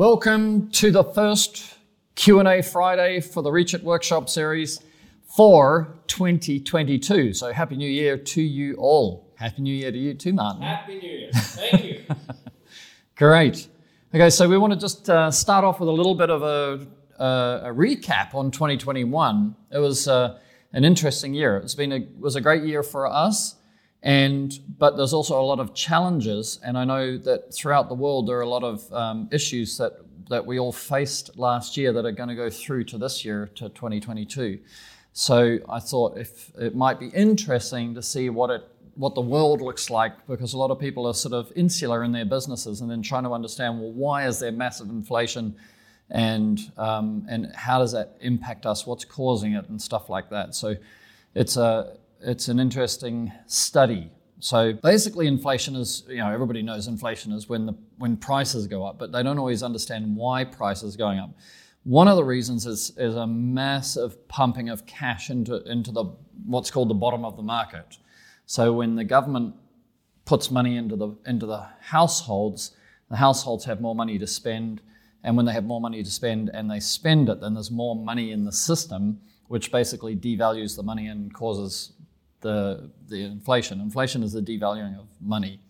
Welcome to the first Q&A Friday for the Reach It Workshop series for 2022. So happy new year to you all. Happy new year to you too, Martin. Happy New Year. Thank you. Great. Okay, so we want to just uh, start off with a little bit of a, uh, a recap on 2021. It was uh, an interesting year. It's been a it was a great year for us, and but there's also a lot of challenges. And I know that throughout the world there are a lot of um, issues that that we all faced last year that are going to go through to this year to 2022. So I thought if it might be interesting to see what it what the world looks like because a lot of people are sort of insular in their businesses and then trying to understand well why is there massive inflation and um, and how does that impact us what's causing it and stuff like that so it's a it's an interesting study so basically inflation is you know everybody knows inflation is when the when prices go up but they don't always understand why prices are going up one of the reasons is, is a massive pumping of cash into, into the what's called the bottom of the market. So when the government puts money into the into the households, the households have more money to spend, and when they have more money to spend and they spend it, then there's more money in the system, which basically devalues the money and causes the the inflation. Inflation is the devaluing of money,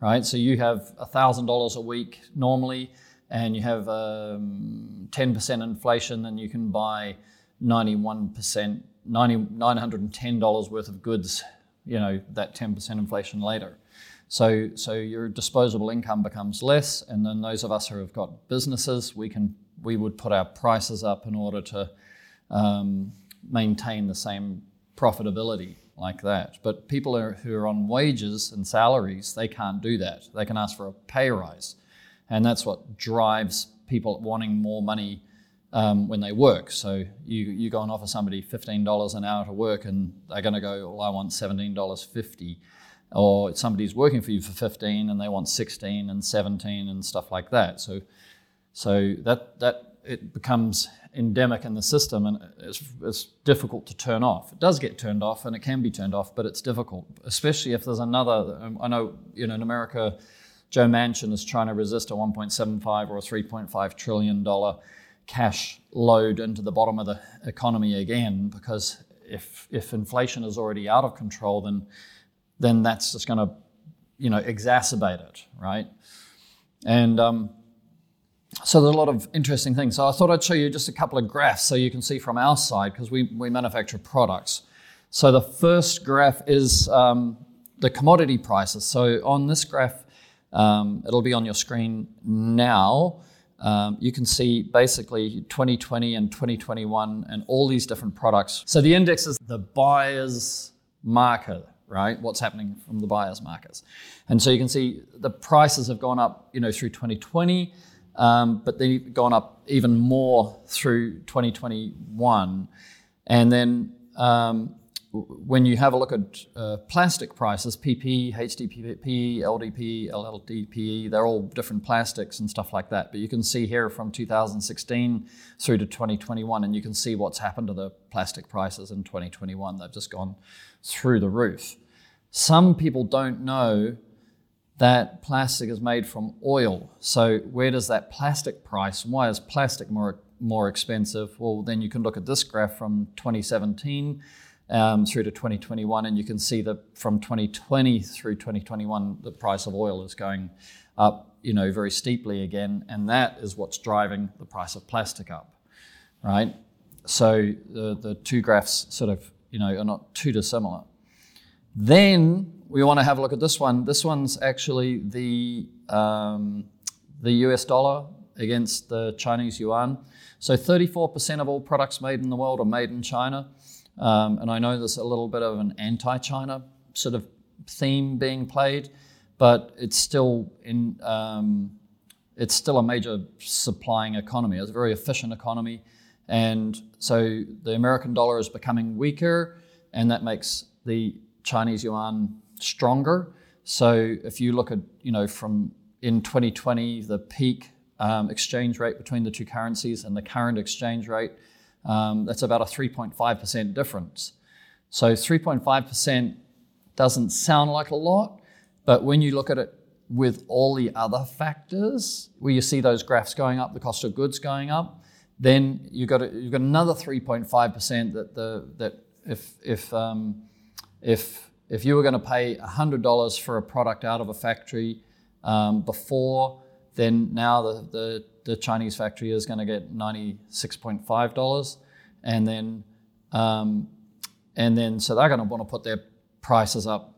right? So you have thousand dollars a week normally and you have um, 10% inflation, then you can buy 91%, 90, $910 worth of goods, you know, that 10% inflation later. So, so your disposable income becomes less, and then those of us who have got businesses, we can we would put our prices up in order to um, maintain the same profitability like that. But people are, who are on wages and salaries, they can't do that. They can ask for a pay rise. And that's what drives people wanting more money um, when they work. So you, you go and offer somebody $15 an hour to work, and they're going to go, well, I want $17.50. Or somebody's working for you for 15 and they want 16 and 17 and stuff like that. So, so that, that it becomes endemic in the system and it's, it's difficult to turn off. It does get turned off and it can be turned off, but it's difficult, especially if there's another. Um, I know, you know, in America, Joe Manchin is trying to resist a 1.75 or a 3.5 trillion dollar cash load into the bottom of the economy again because if if inflation is already out of control then then that's just going to you know exacerbate it right and um, so there's a lot of interesting things so i thought i'd show you just a couple of graphs so you can see from our side because we, we manufacture products so the first graph is um, the commodity prices so on this graph um, it'll be on your screen now. Um, you can see basically 2020 and 2021 and all these different products. So the index is the buyer's market, right? What's happening from the buyer's markets. And so you can see the prices have gone up, you know, through 2020, um, but they've gone up even more through 2021. And then um, when you have a look at uh, plastic prices, PP, HDPE, LDPE, LLDPE, they're all different plastics and stuff like that. But you can see here from 2016 through to 2021, and you can see what's happened to the plastic prices in 2021. They've just gone through the roof. Some people don't know that plastic is made from oil. So where does that plastic price? Why is plastic more more expensive? Well, then you can look at this graph from 2017 um, through to 2021, and you can see that from 2020 through 2021, the price of oil is going up, you know, very steeply again, and that is what's driving the price of plastic up, right? So the the two graphs sort of, you know, are not too dissimilar. Then we want to have a look at this one. This one's actually the um, the US dollar against the Chinese yuan. So 34% of all products made in the world are made in China. Um, and I know there's a little bit of an anti China sort of theme being played, but it's still in. Um, it's still a major supplying economy. It's a very efficient economy, and so the American dollar is becoming weaker, and that makes the Chinese yuan stronger. So if you look at you know from in 2020 the peak um, exchange rate between the two currencies and the current exchange rate um, that's about a 3.5% difference. So 3.5% doesn't sound like a lot, but when you look at it with all the other factors, where you see those graphs going up, the cost of goods going up, then you got a, you've got another 3.5 percent that the that if if um, if if you were going to pay $100 for a product out of a factory um, before, then now the, the, the, Chinese factory is going to get $96.5. And then, um, and then, so they're going to want to put their prices up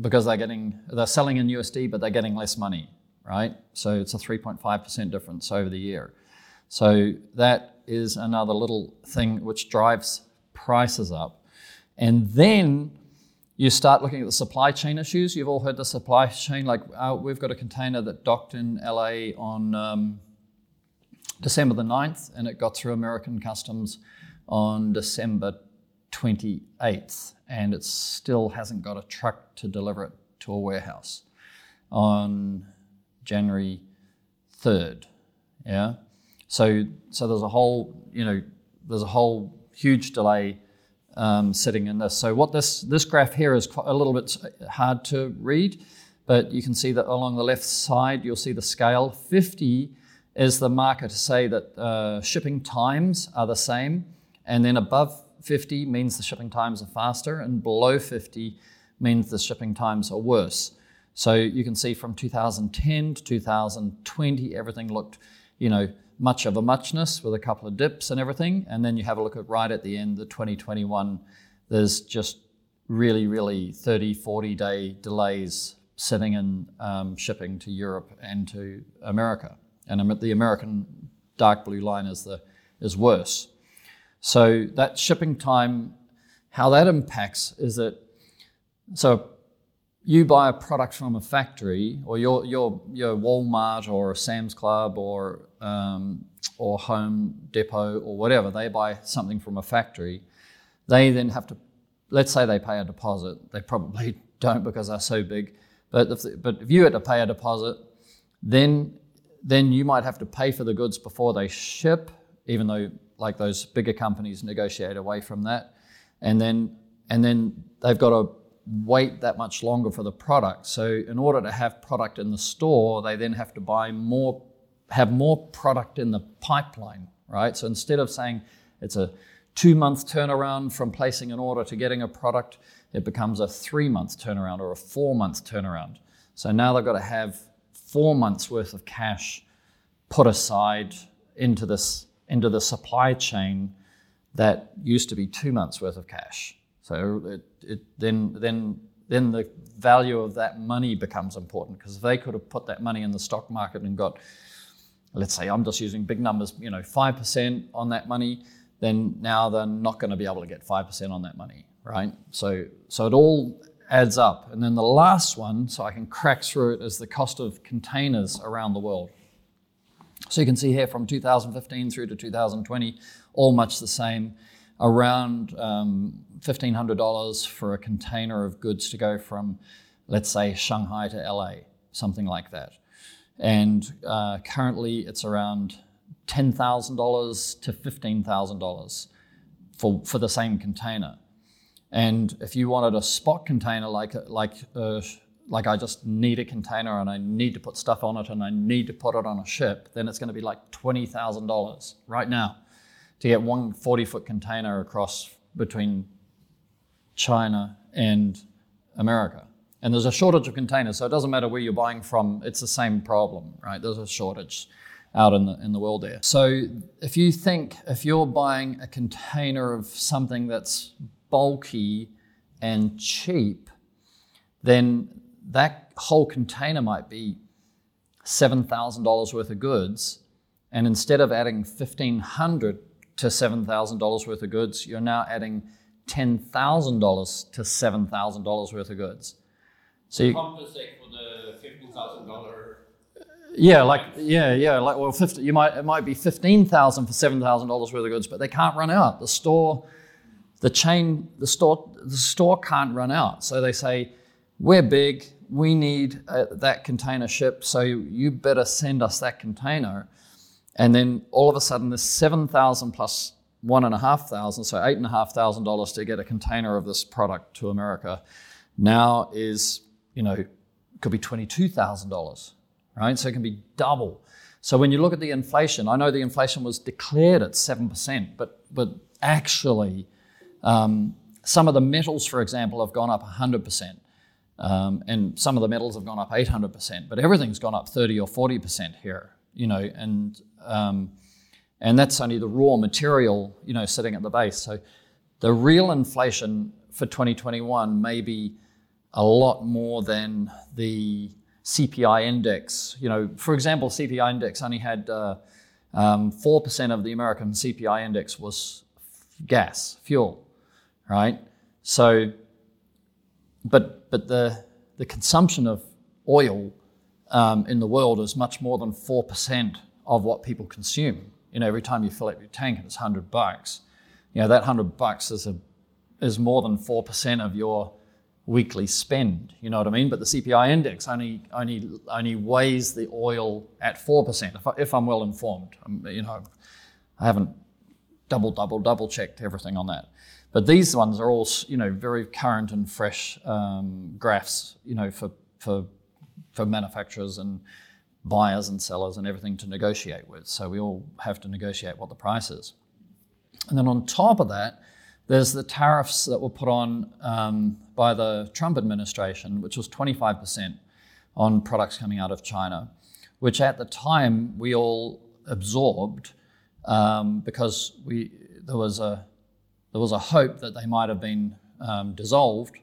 because they're getting, they're selling in USD, but they're getting less money, right? So it's a 3.5% difference over the year. So that is another little thing which drives prices up. And then you start looking at the supply chain issues. You've all heard the supply chain. Like uh, we've got a container that docked in LA on um, December the 9th, and it got through American customs on December 28th, and it still hasn't got a truck to deliver it to a warehouse on January 3rd. Yeah. So so there's a whole you know there's a whole huge delay um, sitting in this. So what this this graph here is a little bit hard to read, but you can see that along the left side you'll see the scale. 50 is the marker to say that uh, shipping times are the same, and then above 50 means the shipping times are faster, and below 50 means the shipping times are worse. So you can see from 2010 to 2020, everything looked, you know, much of a muchness with a couple of dips and everything. And then you have a look at right at the end, the 2021, there's just really, really 30, 40 day delays sitting in um, shipping to Europe and to America. And the American dark blue line is, the, is worse. So that shipping time, how that impacts is that, so you buy a product from a factory, or your your your Walmart or a Sam's Club or um, or Home Depot or whatever, they buy something from a factory. They then have to, let's say they pay a deposit. They probably don't because they're so big. But if, but if you had to pay a deposit, then then you might have to pay for the goods before they ship, even though like those bigger companies negotiate away from that, and then and then they've got to wait that much longer for the product. So in order to have product in the store, they then have to buy more, have more product in the pipeline, right? So instead of saying it's a two month turnaround from placing an order to getting a product, it becomes a three month turnaround or a four month turnaround. So now they've got to have four months worth of cash put aside into this into the supply chain that used to be two months worth of cash. So it, it, then, then, then the value of that money becomes important because they could have put that money in the stock market and got, let's say I'm just using big numbers, you know, 5% on that money, then now they're not going to be able to get 5% on that money, right? So, so it all adds up. And then the last one, so I can crack through it, is the cost of containers around the world. So you can see here from 2015 through to 2020, all much the same around um, $1,500 for a container of goods to go from, let's say, Shanghai to LA, something like that. And uh, currently it's around $10,000 to $15,000 for, for the same container. And if you wanted a spot container like, like, uh, like I just need a container and I need to put stuff on it and I need to put it on a ship, then it's going to be like $20,000 right now to get one 40 foot container across between China and America. And there's a shortage of containers, so it doesn't matter where you're buying from, it's the same problem, right? There's a shortage out in the, in the world there. So if you think, if you're buying a container of something that's bulky and cheap, then that whole container might be $7,000 worth of goods. And instead of adding 1,500 to $7,000 worth of goods, you're now adding $10,000 to $7,000 worth of goods. So you compensate for the $15,000 yeah, like yeah, yeah, like well, 50, you might it might be fifteen thousand for seven thousand dollars worth of goods, but they can't run out. The store, the chain, the store, the store can't run out. So they say, we're big, we need uh, that container shipped, so you, you better send us that container. And then all of a sudden, this 7,000 plus one and a half thousand, so eight and a half thousand dollars to get a container of this product to America now is, you know, could be $22,000, right? So it can be double. So when you look at the inflation, I know the inflation was declared at 7%, but, but actually, um, some of the metals, for example, have gone up 100%. Um, and some of the metals have gone up 800%, but everything's gone up 30 or 40% here, you know, and, um, and that's only the raw material, you know, sitting at the base. So the real inflation for 2021 may be a lot more than the CPI index. You know, for example, CPI index only had uh, um, 4% of the American CPI index was gas, fuel, right? So, but, but the, the consumption of oil um, in the world is much more than 4% of what people consume. You know, every time you fill up your tank, and it's 100 bucks. You know, that 100 bucks is, a, is more than 4% of your weekly spend. You know what I mean? But the CPI index only only only weighs the oil at four percent. If, I, if I'm well informed, I'm, you know, I haven't double double double checked everything on that. But these ones are all you know very current and fresh um, graphs. You know for for for manufacturers and buyers and sellers and everything to negotiate with. So we all have to negotiate what the price is. And then on top of that, there's the tariffs that were put on um, by the Trump administration, which was 25% on products coming out of China, which at the time we all absorbed um, because we, there, was a, there was a hope that they might have been um, dissolved,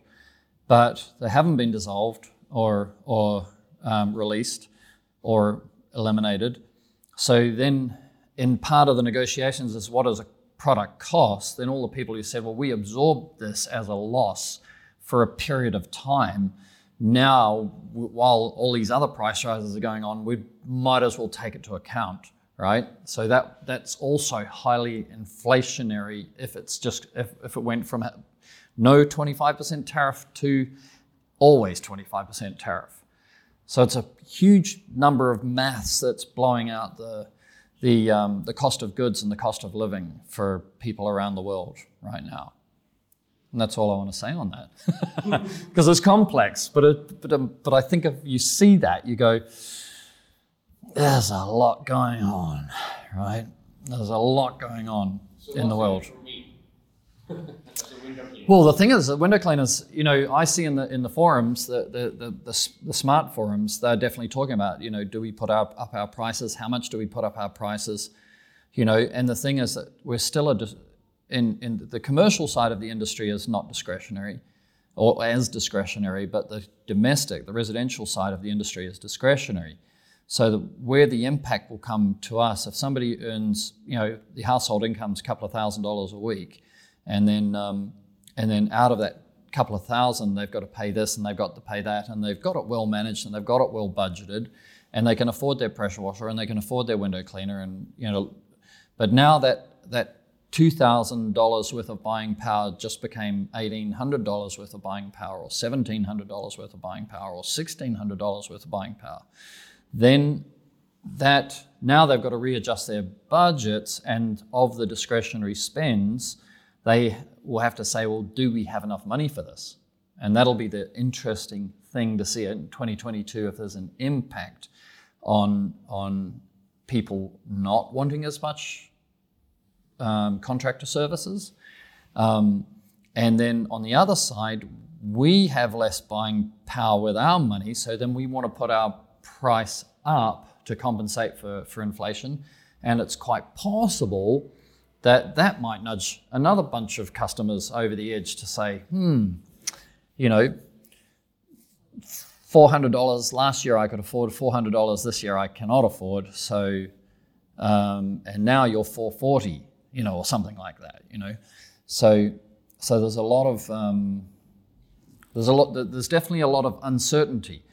but they haven't been dissolved or, or um, released or eliminated. So then, in part of the negotiations, is what is a product cost, then all the people who said, well, we absorbed this as a loss for a period of time. Now, while all these other price rises are going on, we might as well take it to account, right? So that that's also highly inflationary if it's just if, if it went from no 25% tariff to always 25% tariff. So it's a huge number of maths that's blowing out the the, um, the cost of goods and the cost of living for people around the world right now. And that's all I want to say on that. Because it's complex, but, it, but, um, but I think if you see that, you go, there's a lot going on, right? There's a lot going on So in the world. Well, the thing is, that window cleaners, you know, I see in the in the forums, the the, the, the, the smart forums, they're definitely talking about, you know, do we put up, up our prices? How much do we put up our prices? You know, and the thing is that we're still a, in, in the commercial side of the industry is not discretionary or as discretionary, but the domestic, the residential side of the industry is discretionary. So the, where the impact will come to us, if somebody earns, you know, the household income's a couple of thousand dollars a week, and then um, and then out of that couple of thousand, they've got to pay this and they've got to pay that, and they've got it well managed and they've got it well budgeted, and they can afford their pressure washer and they can afford their window cleaner, and you know, but now that that two thousand dollars worth of buying power just became eighteen hundred dollars worth of buying power, or seventeen hundred dollars worth of buying power, or sixteen hundred dollars worth of buying power, then that now they've got to readjust their budgets and of the discretionary spends, they will have to say, well, do we have enough money for this? And that'll be the interesting thing to see in 2022 if there's an impact on, on people not wanting as much um, contractor services. Um, and then on the other side, we have less buying power with our money, so then we want to put our price up to compensate for, for inflation. And it's quite possible that that might nudge another bunch of customers over the edge to say, hmm, you know, $400 last year I could afford, $400 this year I cannot afford. So, um, and now you're 440, you know, or something like that, you know. So, so there's a lot of, um, there's a lot, there's definitely a lot of uncertainty.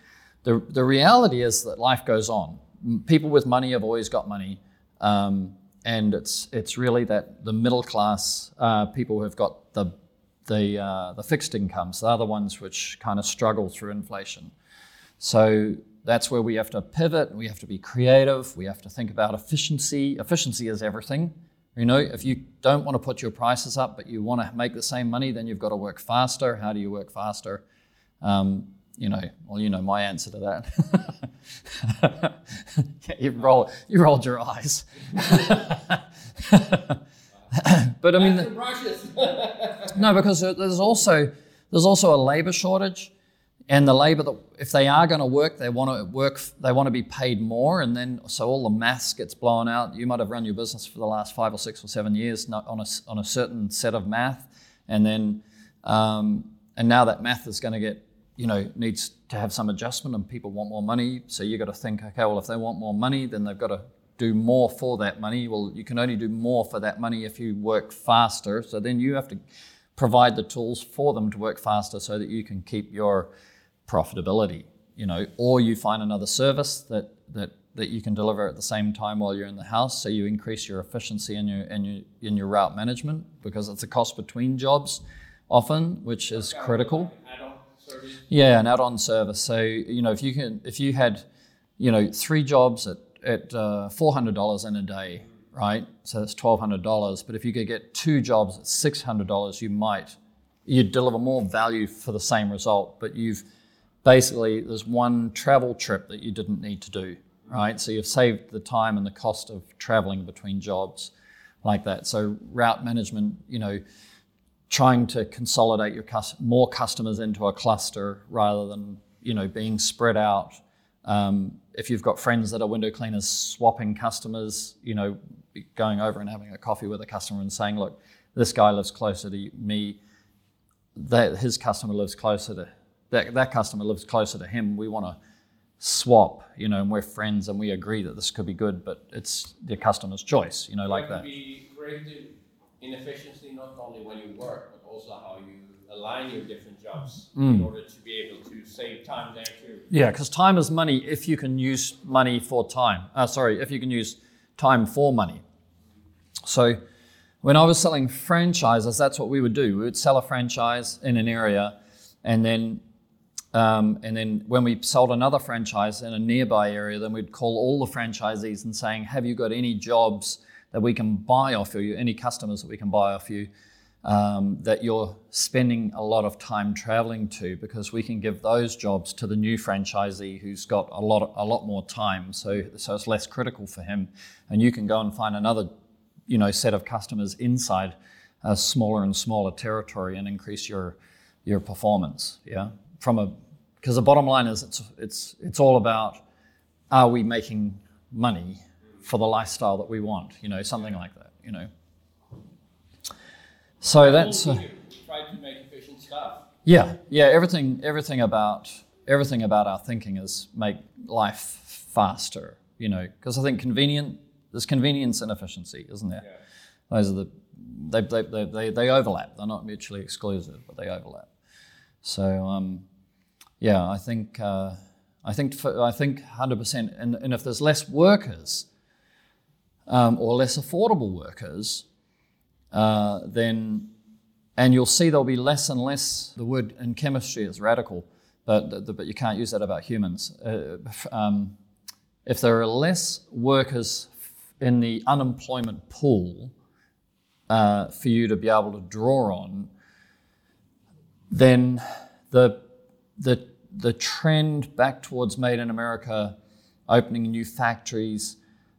The, the reality is that life goes on. People with money have always got money. Um, and it's, it's really that the middle class uh, people who have got the, the, uh, the fixed incomes, they're the ones which kind of struggle through inflation. So that's where we have to pivot. We have to be creative. We have to think about efficiency. Efficiency is everything. You know, if you don't want to put your prices up, but you want to make the same money, then you've got to work faster. How do you work faster? Um, you know, well, you know my answer to that. yeah, you roll, you rolled your eyes. but I mean, brushes. no, because there's also there's also a labour shortage, and the labour that if they are going to work, they want to work, they want to be paid more, and then so all the maths gets blown out. You might have run your business for the last five or six or seven years not on a on a certain set of math, and then um, and now that math is going to get you know needs to have some adjustment, and people want more money. So you've got to think, okay, well if they want more money, then they've got to do more for that money. Well, you can only do more for that money if you work faster. So then you have to provide the tools for them to work faster so that you can keep your profitability, you know, or you find another service that that that you can deliver at the same time while you're in the house, so you increase your efficiency in your in your in your route management because it's a cost between jobs often, which is critical. Service. Yeah, an add-on service. So you know, if you can, if you had, you know, three jobs at at uh, four hundred dollars in a day, right? So that's twelve hundred dollars. But if you could get two jobs at six hundred dollars, you might you'd deliver more value for the same result. But you've basically there's one travel trip that you didn't need to do, right? So you've saved the time and the cost of traveling between jobs like that. So route management, you know trying to consolidate your cus- more customers into a cluster rather than you know being spread out. Um, if you've got friends that are window cleaners, swapping customers, you know, going over and having a coffee with a customer and saying, "Look, this guy lives closer to me. That his customer lives closer to that. That customer lives closer to him. We want to swap, you know, and we're friends and we agree that this could be good, but it's the customer's choice, you know, like that." Can be great inefficiency not only when you work, but also how you align your different jobs Mm. in order to be able to save time there too. Yeah, because time is money if you can use money for time. Uh, sorry, if you can use time for money. So when I was selling franchises, that's what we would do. We would sell a franchise in an area, and then um, and then when we sold another franchise in a nearby area, then we'd call all the franchisees and saying, "Have you got any jobs that we can buy off you? Any customers that we can buy off you?" um, that you're spending a lot of time traveling to because we can give those jobs to the new franchisee who's got a lot a lot more time so so it's less critical for him and you can go and find another you know set of customers inside a smaller and smaller territory and increase your your performance yeah from a because the bottom line is it's it's it's all about are we making money for the lifestyle that we want you know something like that you know. So that's uh, You to make efficient stuff. yeah yeah everything everything about everything about our thinking is make life faster you know because i think convenient there's convenience and efficiency isn't there? Those are the they, they, they, they, they overlap. They're not mutually exclusive but they overlap. So um, yeah i think uh, i think for, i think 100% and, and if there's less workers um, or less affordable workers uh, then and you'll see there'll be less and less. The word in chemistry is radical, but but you can't use that about humans. Uh, um, if there are less workers in the unemployment pool uh, for you to be able to draw on, then the the the trend back towards made in America, opening new factories,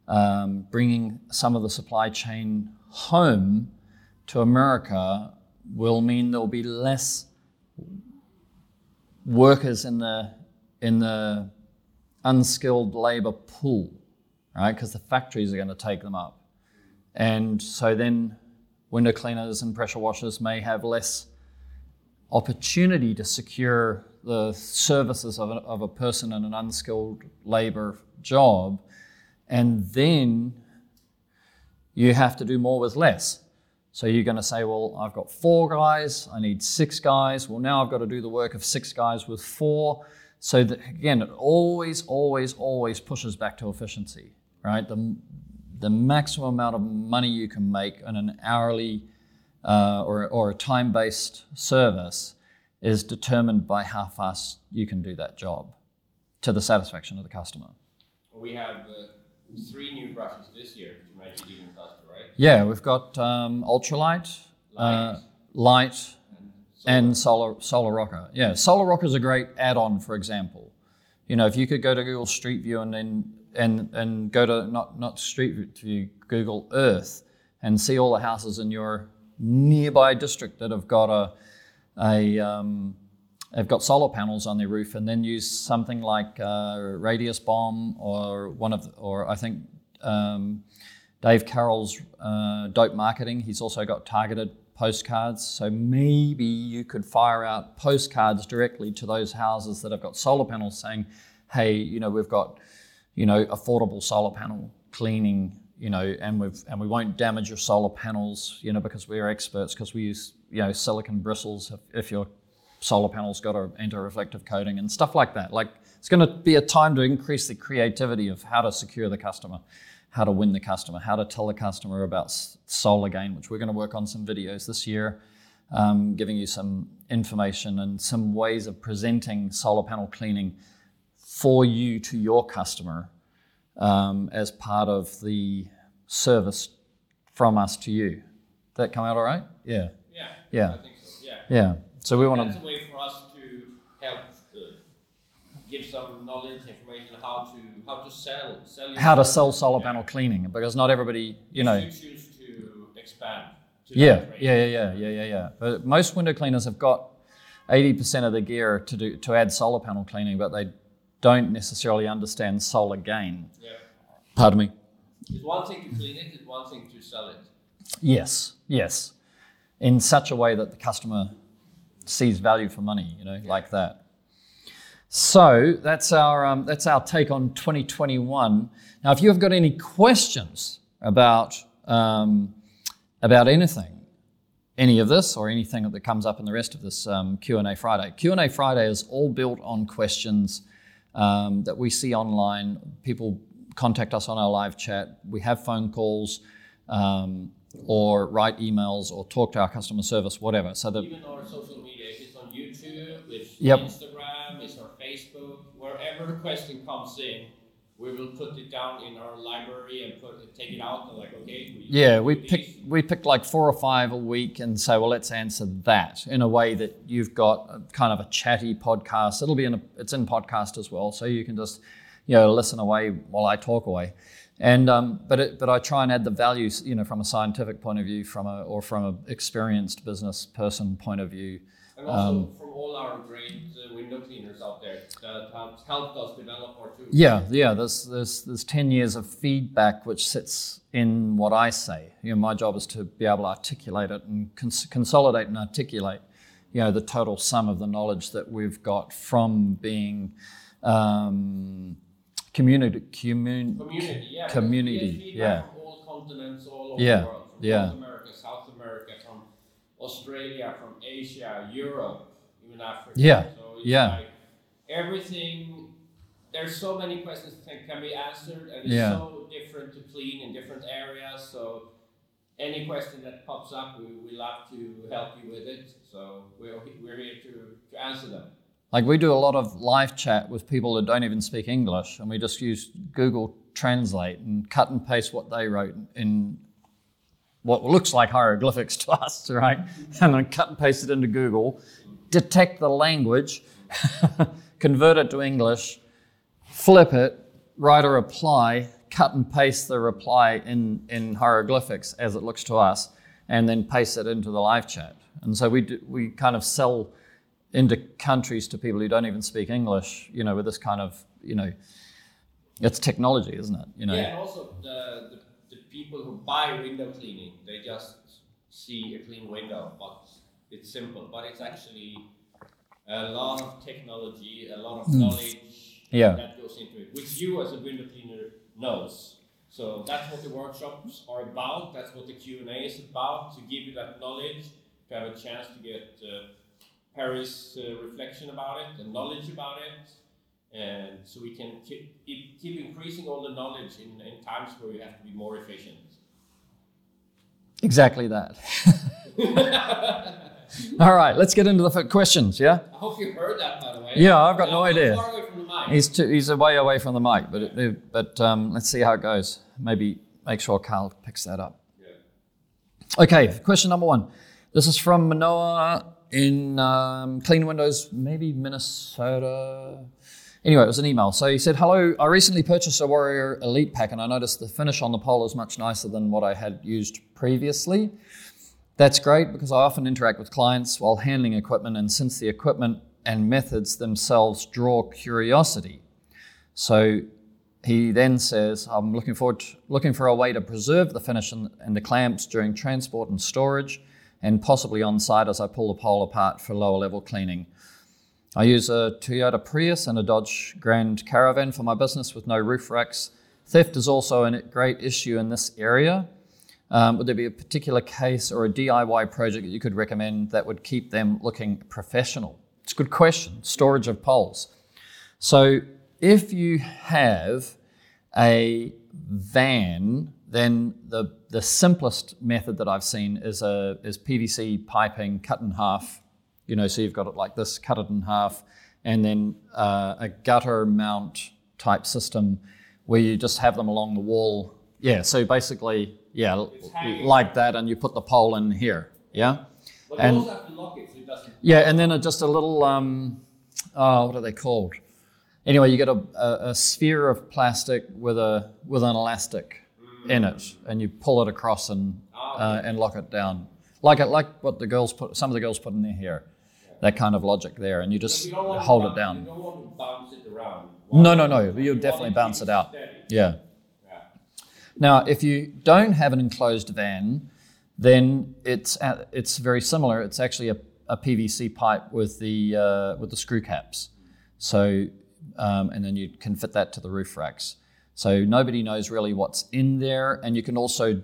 um, bringing some of the supply chain home to America will mean there'll be less workers in the in the unskilled labor pool, right? Because the factories are going to take them up, and so then window cleaners and pressure washers may have less opportunity to secure the services of a, of a person in an unskilled labor job, and then you have to do more with less. So you're going to say, well, I've got four guys, I need six guys. Well, now I've got to do the work of six guys with four. So that, again, it always, always, always pushes back to efficiency, right? The, the maximum amount of money you can make on an hourly uh, or, or a time-based service is determined by how fast you can do that job to the satisfaction of the customer. We have uh, three new brushes this year to make it even faster, right? Yeah, we've got um, ultralight, uh, light, and Solar Solar Rocker. Yeah, Solar Rocker is a great add-on, for example. You know, if you could go to Google Street View and then and and go to not not Street View, Google Earth, and see all the houses in your nearby district that have got a a um, have got solar panels on their roof, and then use something like uh, Radius Bomb or one of or I think um, Dave Carroll's uh, Dope Marketing. He's also got targeted postcards. So maybe you could fire out postcards directly to those houses that have got solar panels saying, hey, you know, we've got, you know, affordable solar panel cleaning, you know, and we've and we won't damage your solar panels, you know, because we're experts, because we use, you know, silicon bristles if, if your solar panel's got an anti-reflective coating and stuff like that. Like it's going to be a time to increase the creativity of how to secure the customer how to win the customer, how to tell the customer about solar gain, which we're going to work on some videos this year, um, giving you some information and some ways of presenting solar panel cleaning for you to your customer um, as part of the service from us to you. That come out all right? Yeah. Yeah. Yeah. I think so. Yeah. Yeah. So we want That's a way for us to help uh, give some knowledge, information how to how to sell, sell how to sell solar panel cleaning because not everybody, you know. You choose to expand. To Yeah, yeah, yeah, yeah, yeah, yeah, yeah. But most window cleaners have got 80% of the gear to do to add solar panel cleaning, but they don't necessarily understand solar gain. Yeah. Pardon me. It's one thing to clean it, it's one thing to sell it. Yes, yes. In such a way that the customer sees value for money, you know, like that. So that's our um, that's our take on 2021. Now, if you have got any questions about um, about anything, any of this or anything that comes up in the rest of this um, Q&A Friday. Q&A Friday is all built on questions um, that we see online. People contact us on our live chat. We have phone calls um, or write emails or talk to our customer service, whatever. So that Even our social media, if it's on YouTube, it's Yep. Instagram, it's our Facebook, wherever a question comes in, we will put it down in our library and put it, take it out and like, okay, we Yeah, we do pick these. we pick like four or five a week and say, well, let's answer that in a way that you've got a, kind of a chatty podcast. It'll be in a, it's in podcast as well, so you can just you know listen away while I talk away. And um, but it, but I try and add the values, you know, from a scientific point of view, from a or from an experienced business person point of view. And also um, from all our great uh, window cleaners out there that have helped us develop our tools. Yeah, yeah. There's there's there's ten years of feedback which sits in what I say. You know, my job is to be able to articulate it and cons- consolidate and articulate, you know, the total sum of the knowledge that we've got from being um, community commun- Community, yeah. Community, yeah. From all continents, all over Yeah, the world. From yeah. North America, South America, from Australia, from Asia, Europe, even Africa. Yeah, So yeah. like everything. There's so many questions that can be answered, and it's Yeah. so different to clean in different areas. So any question that pops up, we, we love to help you with it. So we're, we're here to, to answer them. Like we do a lot of live chat with people that don't even speak English, and we just use Google Translate and cut and paste what they wrote in what looks like hieroglyphics to us, right? And then cut and paste it into Google, detect the language, convert it to English, flip it, write a reply, cut and paste the reply in, in hieroglyphics as it looks to us, and then paste it into the live chat. And so we, do, we kind of sell into countries to people who don't even speak English, you know, with this kind of, you know, it's technology, isn't it? You know, Yeah, and also the, the, the people who buy window cleaning, they just see a clean window, but it's simple. But it's actually a lot of technology, a lot of knowledge Hmm. Yeah. that goes into it, which you as a window cleaner knows. So that's what the workshops are about. That's what the Q and A is about to give you that knowledge, to have a chance to get uh, Paris uh, reflection about it and knowledge about it and so we can keep, keep keep increasing all the knowledge in, in times where we have to be more efficient. exactly that. All right, let's get into the questions, yeah? I hope you heard that, by the way. Yeah, I've got no I'm idea. Far away from the mic. He's, too, he's way away from the mic, but, it, but um, let's see how it goes. Maybe make sure Carl picks that up. Yeah. Okay, question number one. This is from Manoa in um, Clean Windows, maybe Minnesota. Anyway, it was an email. So he said, Hello, I recently purchased a Warrior Elite pack and I noticed the finish on the pole is much nicer than what I had used previously. That's great because I often interact with clients while handling equipment, and since the equipment and methods themselves draw curiosity. So he then says, I'm looking forward to, looking for a way to preserve the finish and, and the clamps during transport and storage and possibly on site as I pull the pole apart for lower level cleaning. I use a Toyota Prius and a Dodge Grand Caravan for my business with no roof racks. Theft is also a great issue in this area. Um, would there be a particular case or a DIY project that you could recommend that would keep them looking professional? It's a good question. Storage of poles. So, if you have a van then the, the simplest method that I've seen is, a, is PVC piping cut in half. You know, so you've got it like this, cut it in half, and then uh, a gutter mount type system where you just have them along the wall. Yeah, so basically, yeah, like that, and you put the pole in here. Yeah, and it, so yeah, and then a, just a little, um, oh, what are they called? Anyway, you get a, a, a sphere of plastic with a with an elastic in it, and you pull it across and uh, and lock it down, like it, like what the girls put. Some of the girls put in their hair, that kind of logic there, and you just you hold it down. no, no, no. You'll definitely bounce it out. Yeah. yeah. Now, if you don't have an enclosed van, then it's it's very similar. It's actually a, a PVC pipe with the uh, with the screw caps. So, um, and then you can fit that to the roof racks. So nobody knows really what's in there, and you can also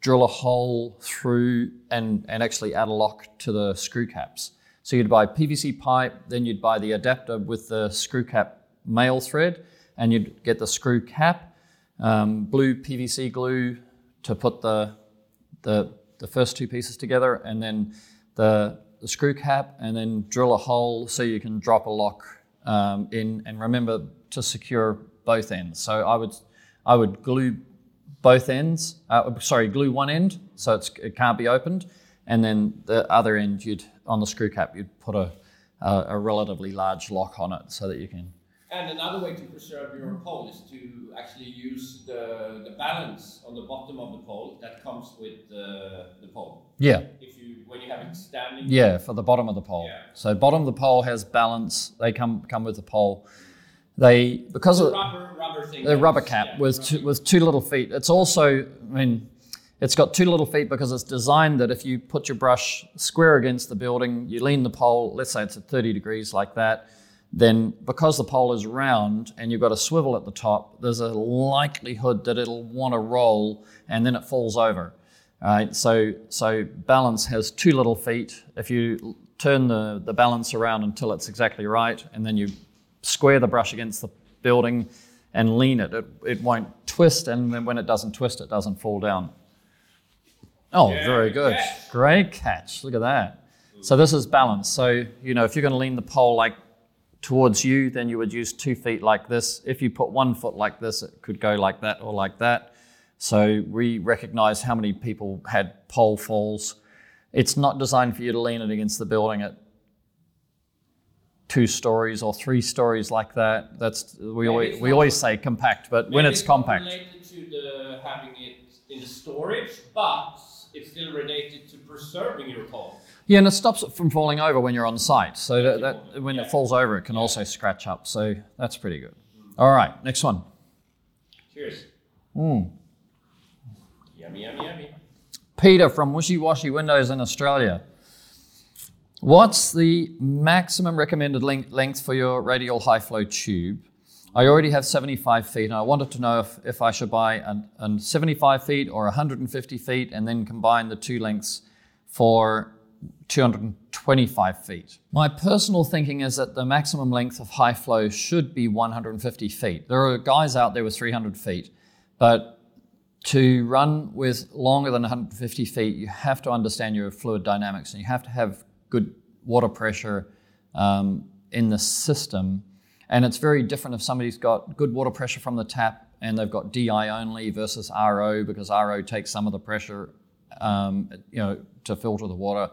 drill a hole through and, and actually add a lock to the screw caps. So you'd buy PVC pipe, then you'd buy the adapter with the screw cap male thread, and you'd get the screw cap, um, blue PVC glue to put the, the, the first two pieces together, and then the, the screw cap, and then drill a hole so you can drop a lock um, in. And remember to secure both ends. So I would, I would glue both ends, uh, sorry, glue one end so it can't be opened, and then the other end, you'd on the screw cap, you'd put a, a, a relatively large lock on it so that you can. And another way to preserve your pole is to actually use the, the balance on the bottom of the pole that comes with the, the pole. Yeah. If you when you have it standing. Yeah, for the bottom of the pole. Yeah. So bottom of the pole has balance. They come come with the pole. They because the of rubber, rubber thing the rubber cap yeah, with two, with two little feet. It's also I mean it's got two little feet because it's designed that if you put your brush square against the building, you lean the pole, let's say it's at 30 degrees like that, then because the pole is round and you've got a swivel at the top, there's a likelihood that it'll want to roll and then it falls over. Right? So, so balance has two little feet. If you turn the, the balance around until it's exactly right, and then you square the brush against the building and lean it. It, it won't twist, and then when it doesn't twist, it doesn't fall down. Oh, yeah, very good. Catch. Great catch. Look at that. So this is balance. So, you know, if you're going to lean the pole like towards you, then you would use two feet like this. If you put one foot like this, it could go like that or like that. So we recognize how many people had pole falls. It's not designed for you to lean it against the building. It two stories or three stories like that. That's we always we always say compact, but when it's, it's compact. related to the having it in the storage, but it's still related to preserving your pole. Yeah, and it stops it from falling over when you're on site. So that, that when yeah. it falls over, it can yeah. also scratch up. So that's pretty good. Mm. All right, next one. Cheers. Mm. Yummy, yummy, yummy. Peter from Wishy Washy Windows in Australia. What's the maximum recommended length for your radial high flow tube? I already have 75 feet and I wanted to know if, if I should buy an, an 75 feet or 150 feet and then combine the two lengths for 225 feet. My personal thinking is that the maximum length of high flow should be 150 feet. There are guys out there with 300 feet, but to run with longer than 150 feet, you have to understand your fluid dynamics and you have to have good water pressure um, in the system. And it's very different if somebody's got good water pressure from the tap and they've got DI only versus RO because RO takes some of the pressure um, you know, to filter the water.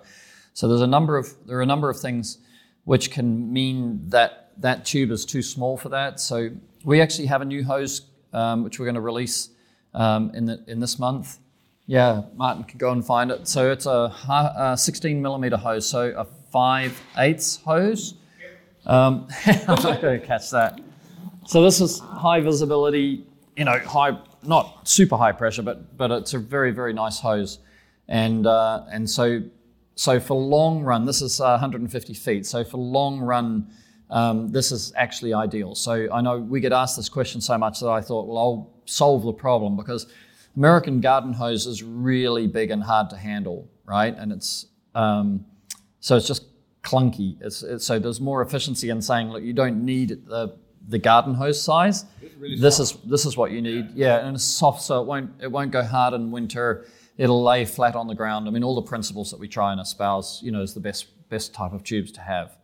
So there's a number of there are a number of things which can mean that that tube is too small for that. So we actually have a new hose um, which we're going to release um, in the, in this month. Yeah, Martin can go and find it. So it's a, a 16 millimeter hose, so a 5 eighths hose. Um, I'm not going to catch that. So this is high visibility, you know, high, not super high pressure, but but it's a very very nice hose, and uh, and so so for long run, this is uh, 150 feet. So for long run, um, this is actually ideal. So I know we get asked this question so much that I thought, well, I'll solve the problem because American garden hose is really big and hard to handle, right? And it's um, so it's just clunky. It's, it's, so there's more efficiency in saying, look, you don't need the the garden hose size. Really this is this is what you need. Yeah. yeah, and it's soft, so it won't it won't go hard in winter. It'll lay flat on the ground. I mean, all the principles that we try and espouse, you know, is the best best type of tubes to have.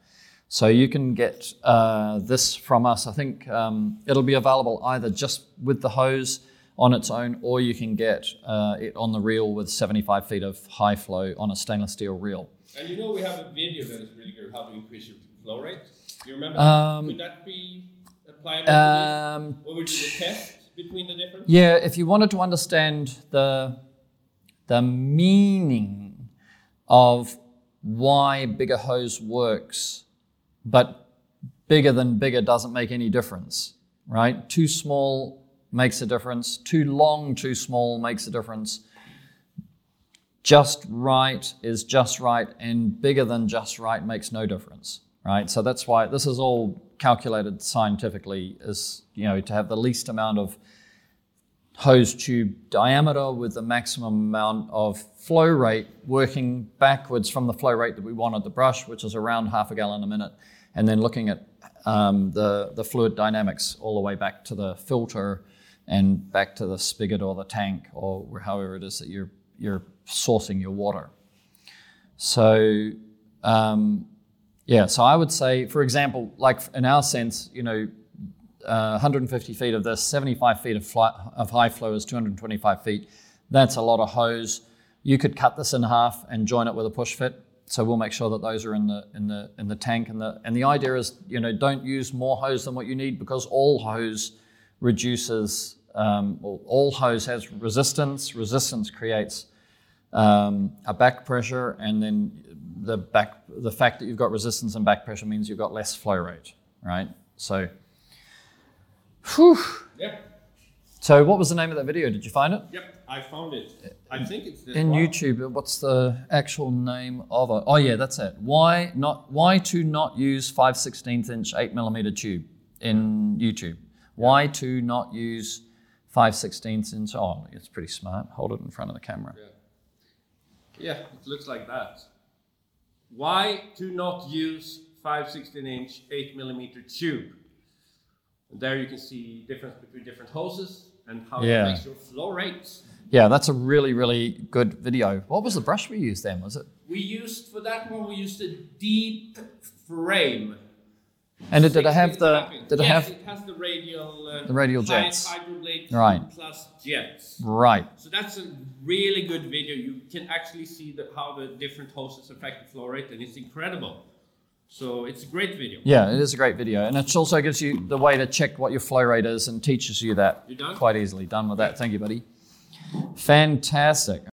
So you can get uh, this from us. I think um, it'll be available either just with the hose on its own, or you can get uh, it on the reel with 75 feet of high flow on a stainless steel reel. And you know we have a video that is really good how to increase your flow rate. Do you remember? Um, Could that be applied? Um, or would you test between the different? Yeah, if you wanted to understand the the meaning of why bigger hose works but bigger than bigger doesn't make any difference, right? Too small makes a difference. Too long, too small makes a difference. Just right is just right, and bigger than just right makes no difference, right? So that's why this is all calculated scientifically, is you know to have the least amount of hose tube diameter with the maximum amount of flow rate working backwards from the flow rate that we want at the brush, which is around half a gallon a minute, and then looking at um, the, the fluid dynamics all the way back to the filter and back to the spigot or the tank or however it is that you're, you're sourcing your water. So, um, yeah, so I would say, for example, like in our sense, you know, uh, 150 feet of this, 75 feet of, fly, of high flow is 225 feet. That's a lot of hose. You could cut this in half and join it with a push fit. So we'll make sure that those are in the in the in the tank. And the and the idea is, you know, don't use more hose than what you need because all hose reduces. Um, all hose has resistance. Resistance creates um, a back pressure, and then the back the fact that you've got resistance and back pressure means you've got less flow rate, right? So Whew. Yeah. So, what was the name of that video? Did you find it? Yep, I found it. I think it's in one. YouTube. What's the actual name of it? Oh yeah, that's it. Why not? Why to not use 5 16th inch 8 millimeter tube in YouTube? Why to not use 5 16th inch? Oh, it's pretty smart. Hold it in front of the camera. Yeah. Yeah, it looks like that. Why to not use 5 16 inch 8 millimeter tube? And there you can see difference between different hoses and how yeah. it makes your flow rates. Yeah, that's a really, really good video. What was the brush we used then? Was it? We used for that one. We used a deep frame. And did it have the? Did yes, it have? it has the radial. Uh, the radial jets. Right. plus jets. Right. So that's a really good video. You can actually see the, how the different hoses affect the flow rate, and it's incredible. So it's a great video. Yeah, it is a great video. And it also gives you the way to check what your flow rate is and teaches you that quite easily. Done with that. Thank you, buddy. Fantastic.